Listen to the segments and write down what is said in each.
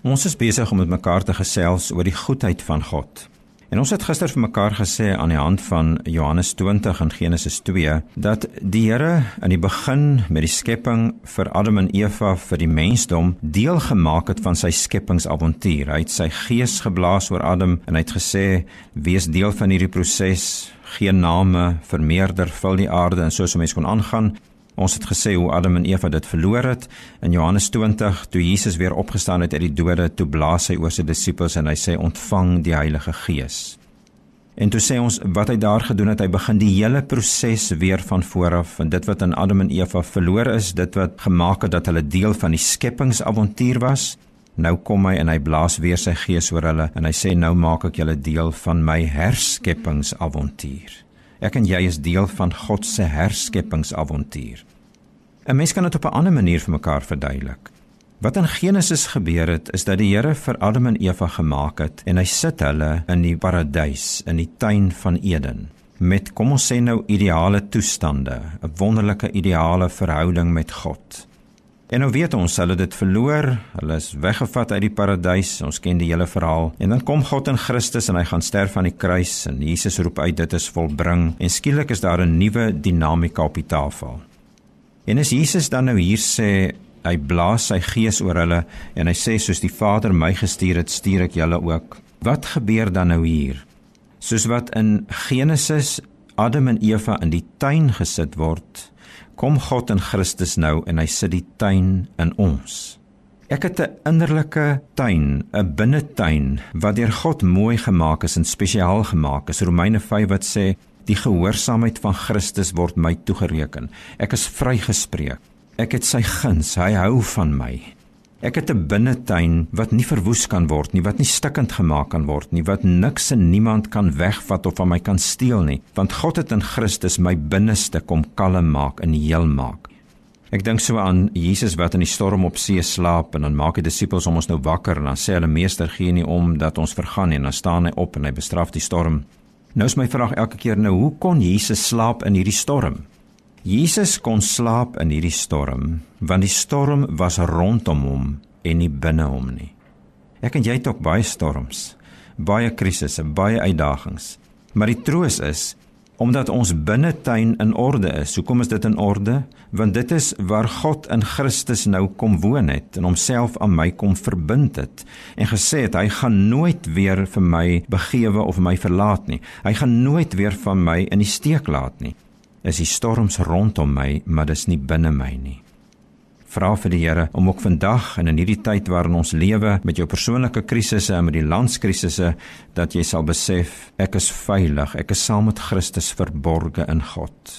Ons is besig om met mekaar te gesels oor die goedheid van God. En ons het gister vir mekaar gesê aan die hand van Johannes 20 en Genesis 2 dat die Here in die begin met die skepping vir Adam en Eva vir die mensdom deel gemaak het van sy skepingsavontuur. Hy het sy gees geblaas oor Adam en hy het gesê: "Wees deel van hierdie proses, gee name, vermeerder, vul die aarde en soos 'n mens kon aangaan." Ons het gesê hoe Adam en Eva dit verloor het in Johannes 20 toe Jesus weer opgestaan het uit die dode toe blaas hy oor sy disippels en hy sê ontvang die Heilige Gees. En toe sê ons wat hy daar gedoen het hy begin die hele proses weer van voor af en dit wat aan Adam en Eva verloor is dit wat gemaak het dat hulle deel van die skepingsavontuur was nou kom hy en hy blaas weer sy gees oor hulle en hy sê nou maak ek julle deel van my herskepingsavontuur Ek en jy is deel van God se herskepingsavontuur. 'n Mens kan dit op 'n ander manier vir mekaar verduidelik. Wat in Genesis gebeur het, is dat die Here vir Adam en Eva gemaak het en hy sit hulle in die paradys, in die tuin van Eden met kom ons sê nou ideale toestande, 'n wonderlike ideale verhouding met God. En nou weet ons hulle dit verloor, hulle is weggevat uit die paradys. Ons ken die hele verhaal. En dan kom God in Christus en hy gaan sterf aan die kruis en Jesus roep uit dit is volbring en skielik is daar 'n nuwe dinamika op die tafel. En as Jesus dan nou hier sê hy blaas sy gees oor hulle en hy sê soos die Vader my gestuur het, stuur ek julle ook. Wat gebeur dan nou hier? Soos wat in Genesis Adam en Eva in die tuin gesit word, kom God in Christus nou en hy sit die tuin in ons. Ek het 'n innerlike tuin, 'n binnetuin wat deur God mooi gemaak is en spesiaal gemaak is. Romeine 5 wat sê die gehoorsaamheid van Christus word my toegereken. Ek is vrygespreek. Ek het sy guns, hy hou van my. Ek het 'n binnetuin wat nie verwoes kan word nie, wat nie stikkend gemaak kan word nie, wat niks en niemand kan wegvat of van my kan steel nie, want God het in Christus my binneste kom kalm maak en heel maak. Ek dink so aan Jesus wat in die storm op see slaap en dan maak die disippels hom ons nou wakker en dan sê hulle meester gee nie om dat ons vergaan nie en dan staan hy op en hy bestraf die storm. Nou is my vraag elke keer nou hoe kon Jesus slaap in hierdie storm? Jesus kon slaap in hierdie storm, want die storm was rondom hom en nie binne hom nie. Ek en jy het ook baie storms, baie krisisse, baie uitdagings. Maar die troos is omdat ons binnetuin in orde is. Hoekom is dit in orde? Want dit is waar God in Christus nou kom woon het en homself aan my kom verbind het en gesê het hy gaan nooit weer vir my begewe of my verlaat nie. Hy gaan nooit weer van my in die steek laat nie is die storms rondom my, maar dis nie binne my nie. Vra vir die Here om ook vandag en in hierdie tyd waarin ons lewe met jou persoonlike krisisse en met die landskrisisse dat jy sal besef ek is veilig, ek is saam met Christus verborge in God.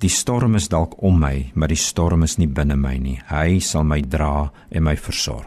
Die storm is dalk om my, maar die storm is nie binne my nie. Hy sal my dra en my versorg.